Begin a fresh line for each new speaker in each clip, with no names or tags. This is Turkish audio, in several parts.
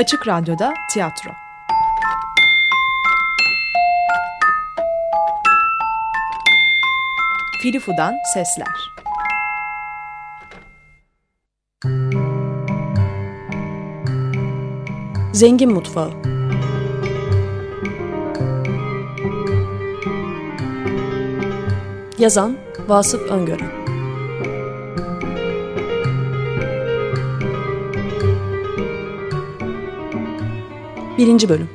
Açık Radyo'da tiyatro. Filifu'dan sesler. Zengin Mutfağı Yazan Vasıf Öngören Birinci Bölüm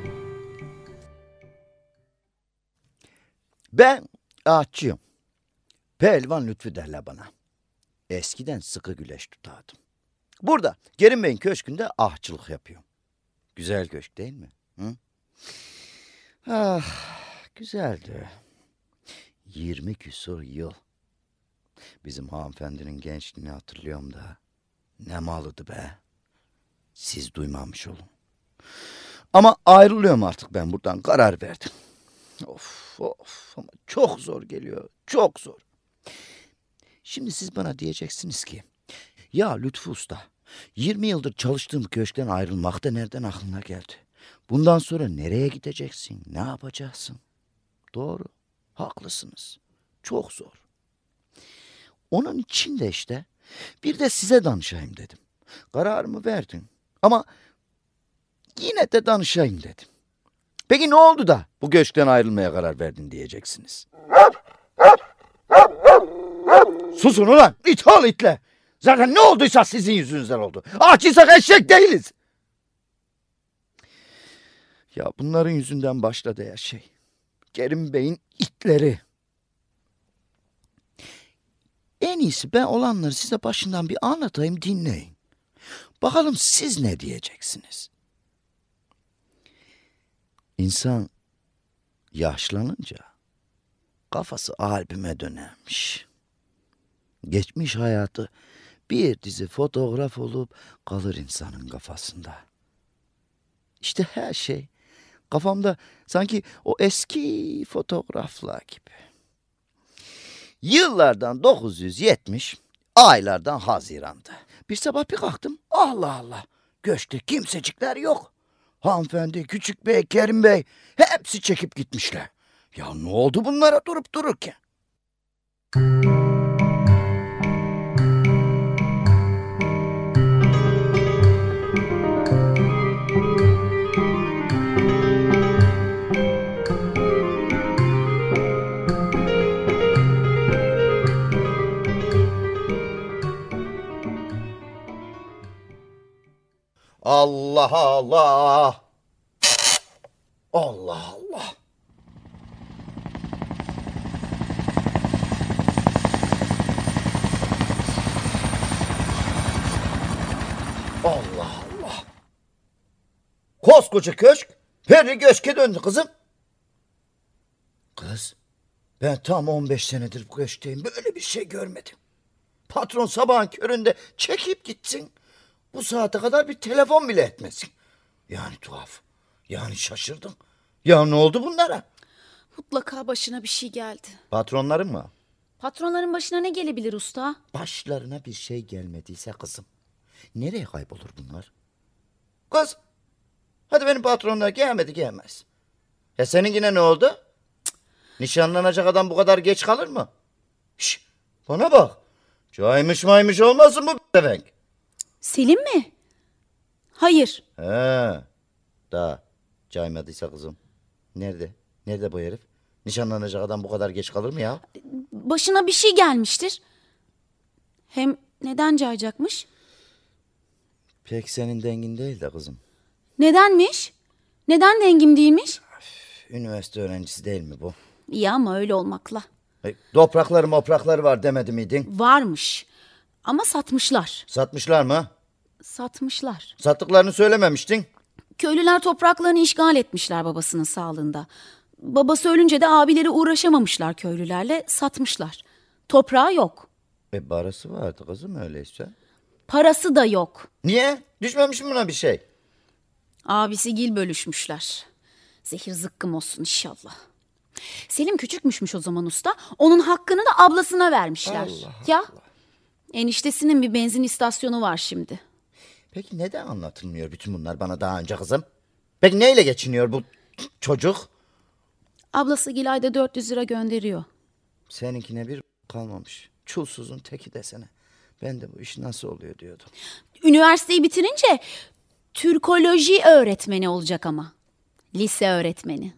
Ben ağaççıyım. Pelvan Lütfü derler bana. Eskiden sıkı güleş tutardım. Burada Kerim Bey'in köşkünde ahçılık yapıyorum. Güzel köşk değil mi? Hı? Ah, güzeldi. 20 küsur yıl. Bizim hanımefendinin gençliğini hatırlıyorum da. Ne malıdı be. Siz duymamış olun. Ama ayrılıyorum artık ben buradan karar verdim. Of of ama çok zor geliyor. Çok zor. Şimdi siz bana diyeceksiniz ki ya Lütfü Usta 20 yıldır çalıştığım köşkten ayrılmak da nereden aklına geldi? Bundan sonra nereye gideceksin? Ne yapacaksın? Doğru. Haklısınız. Çok zor. Onun için de işte bir de size danışayım dedim. Kararımı verdin. Ama yine de danışayım dedim. Peki ne oldu da bu göçten ayrılmaya karar verdin diyeceksiniz. Susun ulan it ol itle. Zaten ne olduysa sizin yüzünüzden oldu. Ağaçıysak eşek değiliz. Ya bunların yüzünden başladı her şey. Kerim Bey'in itleri. En iyisi ben olanları size başından bir anlatayım dinleyin. Bakalım siz ne diyeceksiniz? İnsan yaşlanınca kafası albüme dönermiş. Geçmiş hayatı bir dizi fotoğraf olup kalır insanın kafasında. İşte her şey kafamda sanki o eski fotoğraflar gibi. Yıllardan 970, aylardan Haziran'da. Bir sabah bir kalktım. Allah Allah. Göçte kimsecikler yok. Hanımefendi, Küçük Bey, Kerim Bey hepsi çekip gitmişler. Ya ne oldu bunlara durup dururken? Allah Allah. Allah Allah. Allah Allah. Koskoca köşk peri köşke döndü kızım. Kız ben tam 15 senedir bu köşkteyim böyle bir şey görmedim. Patron sabahın köründe çekip gitsin. Bu saate kadar bir telefon bile etmesin. Yani tuhaf. Yani şaşırdım. Ya ne oldu bunlara?
Mutlaka başına bir şey geldi.
Patronların mı?
Patronların başına ne gelebilir usta?
Başlarına bir şey gelmediyse kızım. Nereye kaybolur bunlar? Kız. Hadi benim patronlar gelmedi gelmez. Ya senin yine ne oldu? Cık, Nişanlanacak adam bu kadar geç kalır mı? Şş, bana bak. Caymış maymış olmasın bu renk.
Selim mi? Hayır.
He. Daha caymadıysa kızım. Nerede? Nerede bu herif? Nişanlanacak adam bu kadar geç kalır mı ya?
Başına bir şey gelmiştir. Hem neden cayacakmış?
Pek senin dengin değil de kızım.
Nedenmiş? Neden dengim değilmiş?
Üniversite öğrencisi değil mi bu?
İyi ama öyle olmakla.
E, toprakları moprakları var demedi miydin?
Varmış. Ama satmışlar.
Satmışlar mı?
Satmışlar.
Sattıklarını söylememiştin.
Köylüler topraklarını işgal etmişler babasının sağlığında. Babası ölünce de abileri uğraşamamışlar köylülerle, satmışlar. Toprağı yok.
E barası vardı kızım öyleyse.
Parası da yok.
Niye? Düşmemiş mi buna bir şey?
Abisi gil bölüşmüşler. Zehir zıkkım olsun inşallah. Selim küçükmüşmüş o zaman usta. Onun hakkını da ablasına vermişler. ya eniştesinin bir benzin istasyonu var şimdi.
Peki neden anlatılmıyor bütün bunlar bana daha önce kızım? Peki neyle geçiniyor bu çocuk?
Ablası Gilay'da 400 lira gönderiyor.
Seninkine bir kalmamış. Çulsuzun teki desene. Ben de bu iş nasıl oluyor diyordum.
Üniversiteyi bitirince Türkoloji öğretmeni olacak ama. Lise öğretmeni.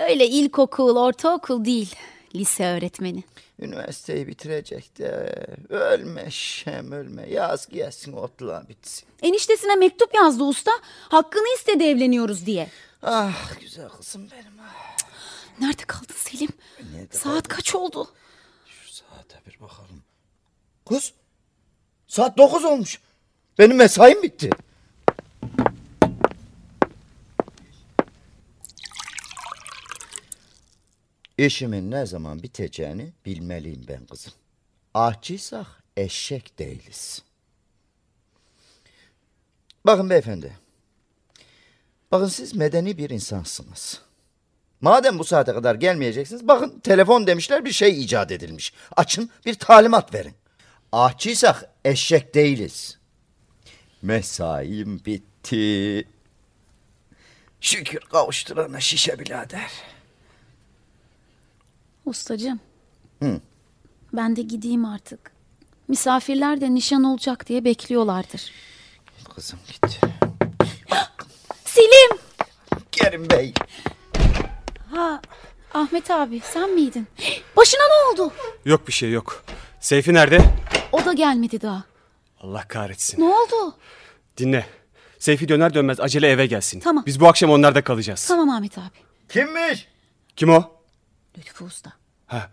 Öyle ilkokul, ortaokul değil. Lise öğretmeni.
Üniversiteyi bitirecek de ölme şem ölme. Yaz gelsin otla bitsin.
Eniştesine mektup yazdı usta. Hakkını istedi evleniyoruz diye.
Ah güzel kızım benim. ah.
Nerede kaldın Selim?
Nerede
Saat kaç oldu?
Şu saate bir bakalım. Kız saat dokuz olmuş. Benim mesaim bitti. İşimin ne zaman biteceğini bilmeliyim ben kızım. Ahçıysak eşek değiliz. Bakın beyefendi. Bakın siz medeni bir insansınız. Madem bu saate kadar gelmeyeceksiniz bakın telefon demişler bir şey icat edilmiş. Açın bir talimat verin. Ahçıysak eşek değiliz. Mesaim bitti. Şükür kavuşturana şişe birader.
Ustacığım. Ben de gideyim artık. Misafirler de nişan olacak diye bekliyorlardır.
Kızım git.
Selim!
Kerim Bey.
Ha, Ahmet abi sen miydin? Başına ne oldu?
Yok bir şey yok. Seyfi nerede?
O da gelmedi daha.
Allah kahretsin.
Ne oldu?
Dinle. Seyfi döner dönmez acele eve gelsin.
Tamam.
Biz bu akşam onlarda kalacağız.
Tamam Ahmet abi.
Kimmiş?
Kim o?
Lütfü Usta.
Ha.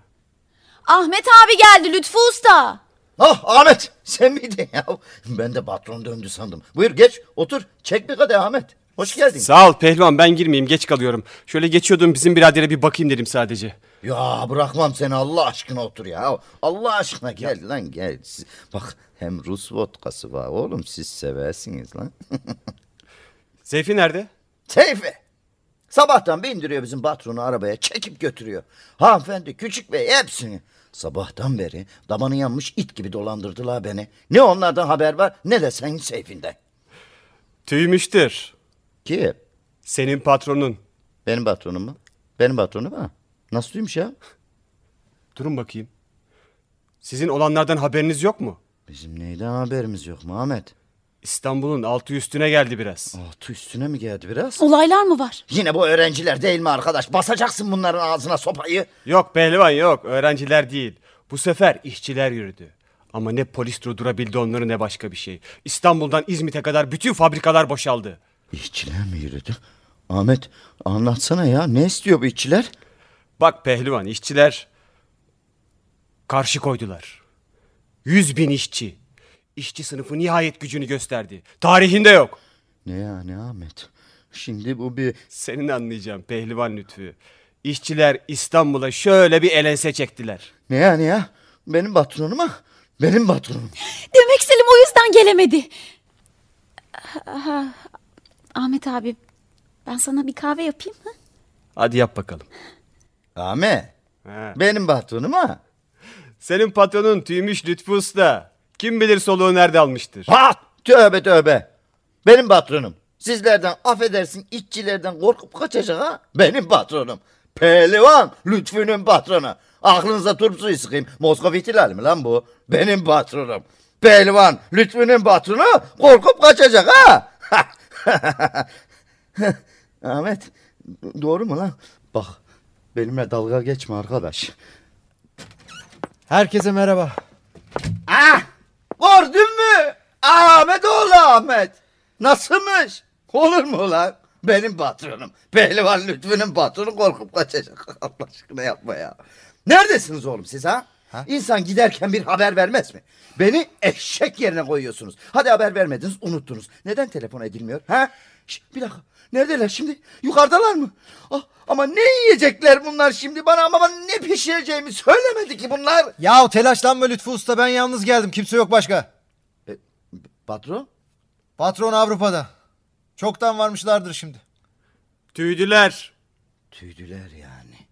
Ahmet abi geldi Lütfü Usta.
Ah Ahmet sen miydin ya? Ben de patron döndü sandım. Buyur geç otur. Çek bir kadeh Ahmet. Hoş geldin.
Sağ ol pehlivan ben girmeyeyim geç kalıyorum. Şöyle geçiyordum bizim biradere bir bakayım dedim sadece.
Ya bırakmam seni Allah aşkına otur ya. Allah aşkına gel lan gel. Siz- Bak hem Rus vodkası var oğlum siz seversiniz lan.
Seyfi nerede?
Seyfi. Sabahtan bindiriyor bizim patronu arabaya çekip götürüyor. Hanımefendi küçük bey hepsini. Sabahtan beri damanı yanmış it gibi dolandırdılar beni. Ne onlardan haber var ne de senin Seyfi'nden.
Tüymüştür.
Ki
Senin patronun.
benim patronum mu? Benim patronum ha. Nasıl duymuş ya?
Durun bakayım. Sizin olanlardan haberiniz yok mu?
Bizim neyden haberimiz yok mu Ahmet?
İstanbul'un altı üstüne geldi biraz.
Altı üstüne mi geldi biraz?
Olaylar mı var?
Yine bu öğrenciler değil mi arkadaş? Basacaksın bunların ağzına sopayı.
Yok pehlivan yok öğrenciler değil. Bu sefer işçiler yürüdü. Ama ne polis durdurabildi onları ne başka bir şey. İstanbul'dan İzmit'e kadar bütün fabrikalar boşaldı.
İşçiler mi yürüdü? Ahmet anlatsana ya ne istiyor bu işçiler?
Bak pehlivan işçiler karşı koydular. Yüz bin işçi. İşçi sınıfı nihayet gücünü gösterdi. Tarihinde yok.
Ne yani Ahmet? Şimdi bu bir...
Senin anlayacağın pehlivan lütfü. İşçiler İstanbul'a şöyle bir elense çektiler.
Ne yani ya? Benim patronuma? Benim patronum.
Demek Selim o yüzden gelemedi. Aha, Ahmet abi ben sana bir kahve yapayım mı?
Hadi yap bakalım.
Ahmet.
He.
Benim patronum ha.
Senin patronun tüymüş Lütfü Usta. Kim bilir soluğu nerede almıştır.
Ha! Tövbe tövbe. Benim patronum. Sizlerden affedersin işçilerden korkup kaçacak ha. Benim patronum. Pehlivan Lütfü'nün patronu. Aklınıza turp suyu sıkayım. Moskova ihtilali mi lan bu? Benim patronum. Pehlivan Lütfü'nün patronu korkup kaçacak ha. Ahmet doğru mu lan? Bak benimle dalga geçme arkadaş.
Herkese merhaba.
Ah! Gördün mü? Ahmet oğlu Ahmet. Nasılmış? Olur mu lan? Benim patronum. Pehlivan Lütfü'nün patronu korkup kaçacak. Allah aşkına yapma ya. Neredesiniz oğlum siz ha? İnsan giderken bir haber vermez mi? Beni eşek yerine koyuyorsunuz. Hadi haber vermediniz unuttunuz. Neden telefon edilmiyor? Ha? Şş, bir dakika. Neredeler şimdi? Yukarıdalar mı? Ah, ama ne yiyecekler bunlar şimdi bana ama bana ne pişireceğimi söylemedi ki bunlar.
Yahu telaşlanma Lütfü Usta ben yalnız geldim kimse yok başka.
Patron?
Patron Avrupa'da. Çoktan varmışlardır şimdi.
Tüydüler.
Tüydüler yani.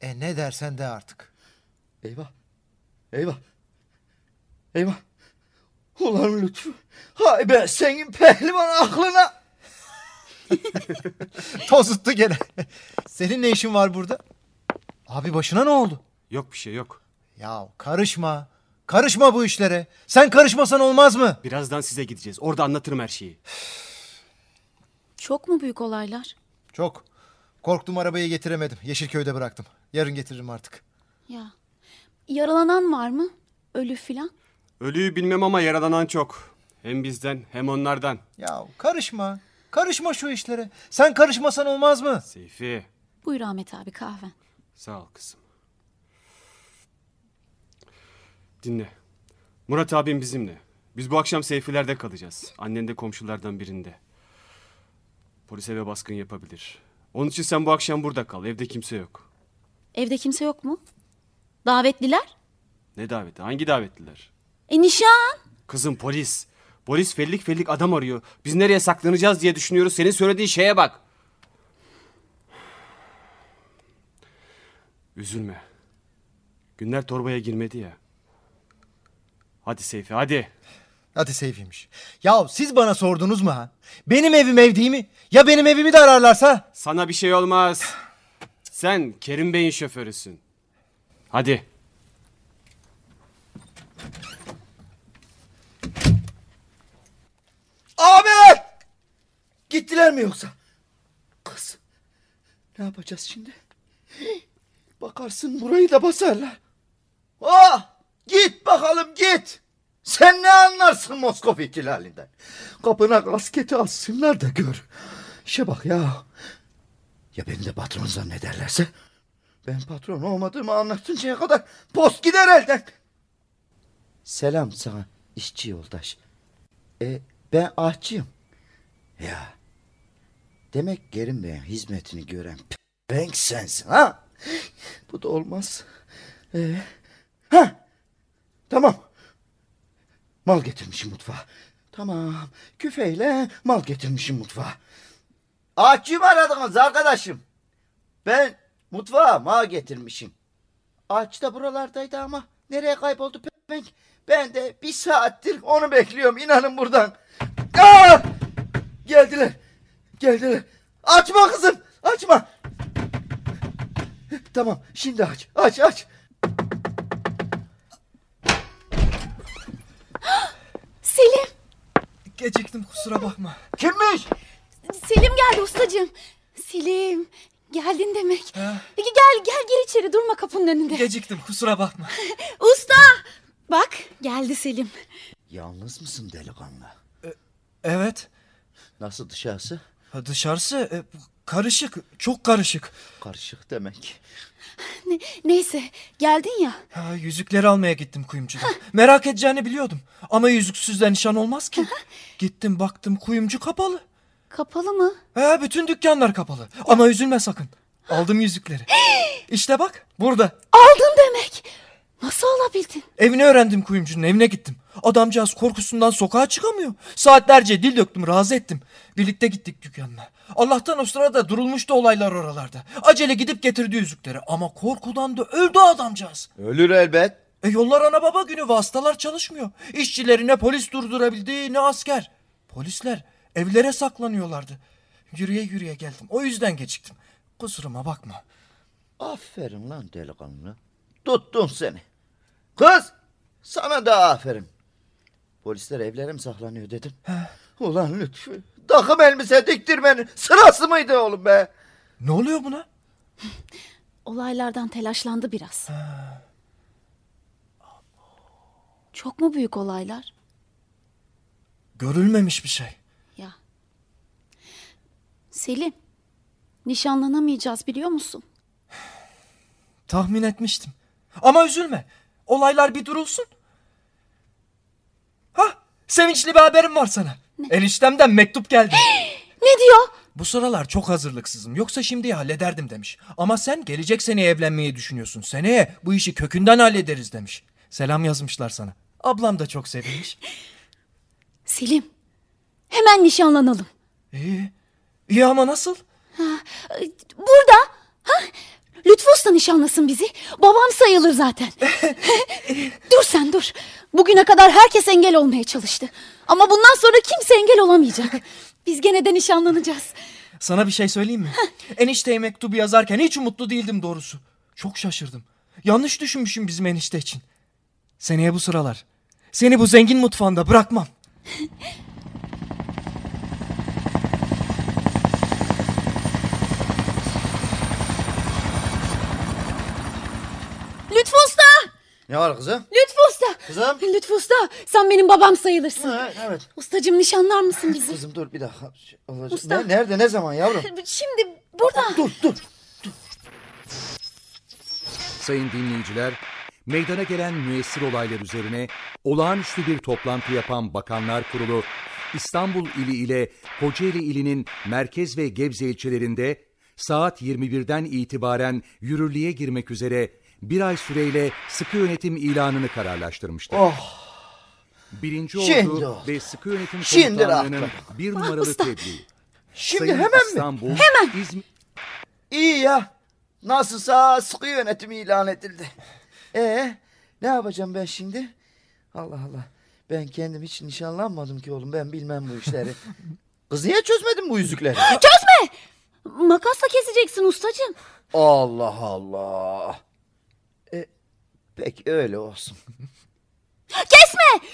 E ne dersen de artık.
Eyvah. Eyvah. Eyvah. Ulan Lütfü. Hay be senin pehlivan aklına.
Tozuttu gene. Senin ne işin var burada? Abi başına ne oldu?
Yok bir şey yok.
Ya karışma. Karışma bu işlere. Sen karışmasan olmaz mı?
Birazdan size gideceğiz. Orada anlatırım her şeyi.
Çok mu büyük olaylar?
Çok. Korktum arabayı getiremedim. Yeşilköy'de bıraktım. Yarın getiririm artık.
Ya. Yaralanan var mı? Ölü filan?
Ölüyü bilmem ama yaralanan çok. Hem bizden hem onlardan.
Ya karışma. Karışma şu işlere. Sen karışmasan olmaz mı?
Seyfi.
Buyur Ahmet abi kahven.
Sağ ol kızım. Dinle. Murat abim bizimle. Biz bu akşam Seyfiler'de kalacağız. Annen de komşulardan birinde. Polis eve baskın yapabilir. Onun için sen bu akşam burada kal. Evde kimse yok.
Evde kimse yok mu? Davetliler?
Ne daveti? Hangi davetliler?
E nişan.
Kızım polis. Polis fellik fellik adam arıyor. Biz nereye saklanacağız diye düşünüyoruz. Senin söylediğin şeye bak. Üzülme. Günler torbaya girmedi ya. Hadi Seyfi hadi.
Hadi Seyfi'ymiş. Ya siz bana sordunuz mu ha? Benim evim ev değil mi? Ya benim evimi de ararlarsa?
Sana bir şey olmaz. Sen Kerim Bey'in şoförüsün. Hadi.
Abi! Gittiler mi yoksa? Kız. Ne yapacağız şimdi? Bakarsın burayı da basarlar. Ah! Git bakalım git. Sen ne anlarsın Moskova ihtilalinden? Kapına kasketi assınlar da gör. İşe bak ya. Ya beni de patron zannederlerse? Ben patron olmadığımı anlatıncaya kadar post gider elden. Selam sana işçi yoldaş. E, ben ahçıyım. Ya. Demek Gerim Bey'in hizmetini gören penk sensin ha? Bu da olmaz. Ee, ha? Tamam. Mal getirmişim mutfağa. Tamam. Küfeyle mal getirmişim mutfağa. Ahçıyı mı aradınız arkadaşım? Ben mutfağa mal getirmişim. Ağaç da buralardaydı ama nereye kayboldu penk? Ben de bir saattir onu bekliyorum inanın buradan. Aa! Geldiler. Geldiler. Açma kızım. Açma. Tamam şimdi aç. Aç aç.
Selim.
Geciktim kusura bakma.
Kimmiş?
Selim geldi ustacığım. Selim. Geldin demek.
Ha?
Peki gel gel gir içeri durma kapının önünde.
Geciktim kusura bakma.
Usta. Bak geldi Selim.
Yalnız mısın delikanlı?
Evet.
Nasıl dışarısı?
Ha, Dışarısı e, karışık. Çok karışık.
Karışık demek.
Ne- neyse geldin ya.
Ha, yüzükleri almaya gittim kuyumcuda. Merak edeceğini biliyordum. Ama yüzüksüzden nişan olmaz ki. Gittim baktım kuyumcu kapalı.
Kapalı mı?
He, bütün dükkanlar kapalı. Ama üzülme sakın. Aldım yüzükleri. işte bak burada.
Aldın demek. Nasıl alabildin?
Evini öğrendim kuyumcunun evine gittim. Adamcağız korkusundan sokağa çıkamıyor. Saatlerce dil döktüm razı ettim. Birlikte gittik dükkanına. Allah'tan o sırada durulmuştu olaylar oralarda. Acele gidip getirdi yüzükleri. Ama korkudan da öldü adamcağız.
Ölür elbet.
E yollar ana baba günü vasıtalar çalışmıyor. İşçileri ne polis durdurabildi ne asker. Polisler evlere saklanıyorlardı. Yürüye yürüye geldim. O yüzden geciktim. Kusuruma bakma.
Aferin lan delikanlı. Tuttum seni. Kız sana da aferin. Polisler evlere mi saklanıyor dedim. Ulan Lütfü. Takım elbise diktirmenin sırası mıydı oğlum be?
Ne oluyor buna?
Olaylardan telaşlandı biraz. Çok mu büyük olaylar?
Görülmemiş bir şey.
Selim. Nişanlanamayacağız biliyor musun?
Tahmin etmiştim. Ama üzülme. Olaylar bir durulsun. Hah, sevinçli bir haberim var sana. Eniştemden mektup geldi.
Ne diyor?
Bu sıralar çok hazırlıksızım. Yoksa şimdi hallederdim demiş. Ama sen gelecek seneye evlenmeyi düşünüyorsun. Seneye bu işi kökünden hallederiz demiş. Selam yazmışlar sana. Ablam da çok sevinmiş.
Selim. Hemen nişanlanalım.
İyi. İyi ama nasıl?
Burada. Ha? Lütfü Usta nişanlasın bizi. Babam sayılır zaten. dur sen dur. Bugüne kadar herkes engel olmaya çalıştı. Ama bundan sonra kimse engel olamayacak. Biz gene de nişanlanacağız.
Sana bir şey söyleyeyim mi? Enişteye mektubu yazarken hiç umutlu değildim doğrusu. Çok şaşırdım. Yanlış düşünmüşüm bizim enişte için. Seneye bu sıralar. Seni bu zengin mutfağında bırakmam.
Lütfü Usta!
Ne var kızım?
Lütfü Usta!
Kızım.
Lütfü Usta sen benim babam sayılırsın.
Ha, evet.
Ustacığım nişanlar mısın bizi?
Kızım dur bir dakika. Olacak.
Usta.
Ne, nerede ne zaman yavrum?
Şimdi burada.
dur dur.
Sayın dinleyiciler, meydana gelen müessir olaylar üzerine olağanüstü bir toplantı yapan Bakanlar Kurulu, İstanbul ili ile Kocaeli ilinin merkez ve Gebze ilçelerinde saat 21'den itibaren yürürlüğe girmek üzere bir ay süreyle sıkı yönetim ilanını kararlaştırmıştır.
Oh.
Birinci
Şimdi
Ordu
oldu.
ve sıkı yönetim
Şimdi
komutanlığının
rahatladım.
bir numaralı
usta.
tebliği.
Şimdi
Sayın
hemen mi?
İstanbul, Hemen. İzmir,
İyi ya. Nasılsa sıkı yönetim ilan edildi. Ee, ne yapacağım ben şimdi? Allah Allah. Ben kendim hiç nişanlanmadım ki oğlum. Ben bilmem bu işleri. Kız niye çözmedin bu yüzükleri?
Makasla keseceksin ustacığım.
Allah Allah. Peki öyle olsun.
Kesme!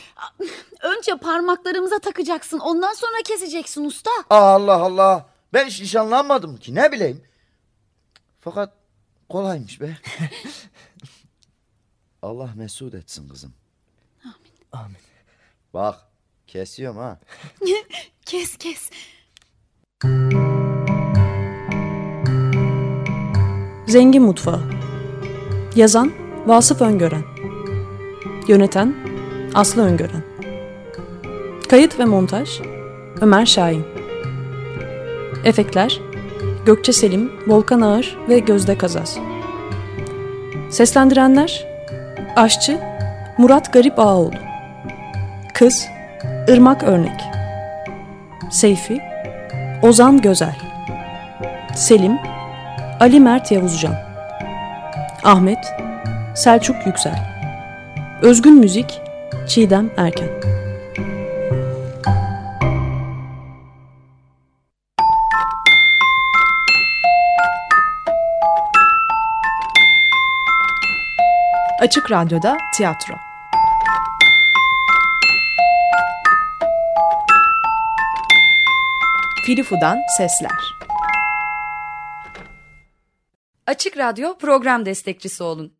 Önce parmaklarımıza takacaksın. Ondan sonra keseceksin usta.
Allah Allah. Ben hiç nişanlanmadım ki ne bileyim. Fakat kolaymış be. Allah mesut etsin kızım.
Amin.
Bak kesiyorum ha.
Kes kes.
Zengin Mutfağı Yazan Vasıf Öngören. Yöneten Aslı Öngören. Kayıt ve montaj Ömer Şahin. Efektler Gökçe Selim, Volkan Ağır ve Gözde Kazaz. Seslendirenler Aşçı Murat Garip Ağaoğlu Kız Irmak Örnek. Seyfi Ozan Gözel. Selim Ali Mert Yavuzcan. Ahmet Selçuk Yüksel. Özgün Müzik Çiğdem Erken. Açık Radyo'da tiyatro. Filifu'dan Sesler.
Açık Radyo program destekçisi olun.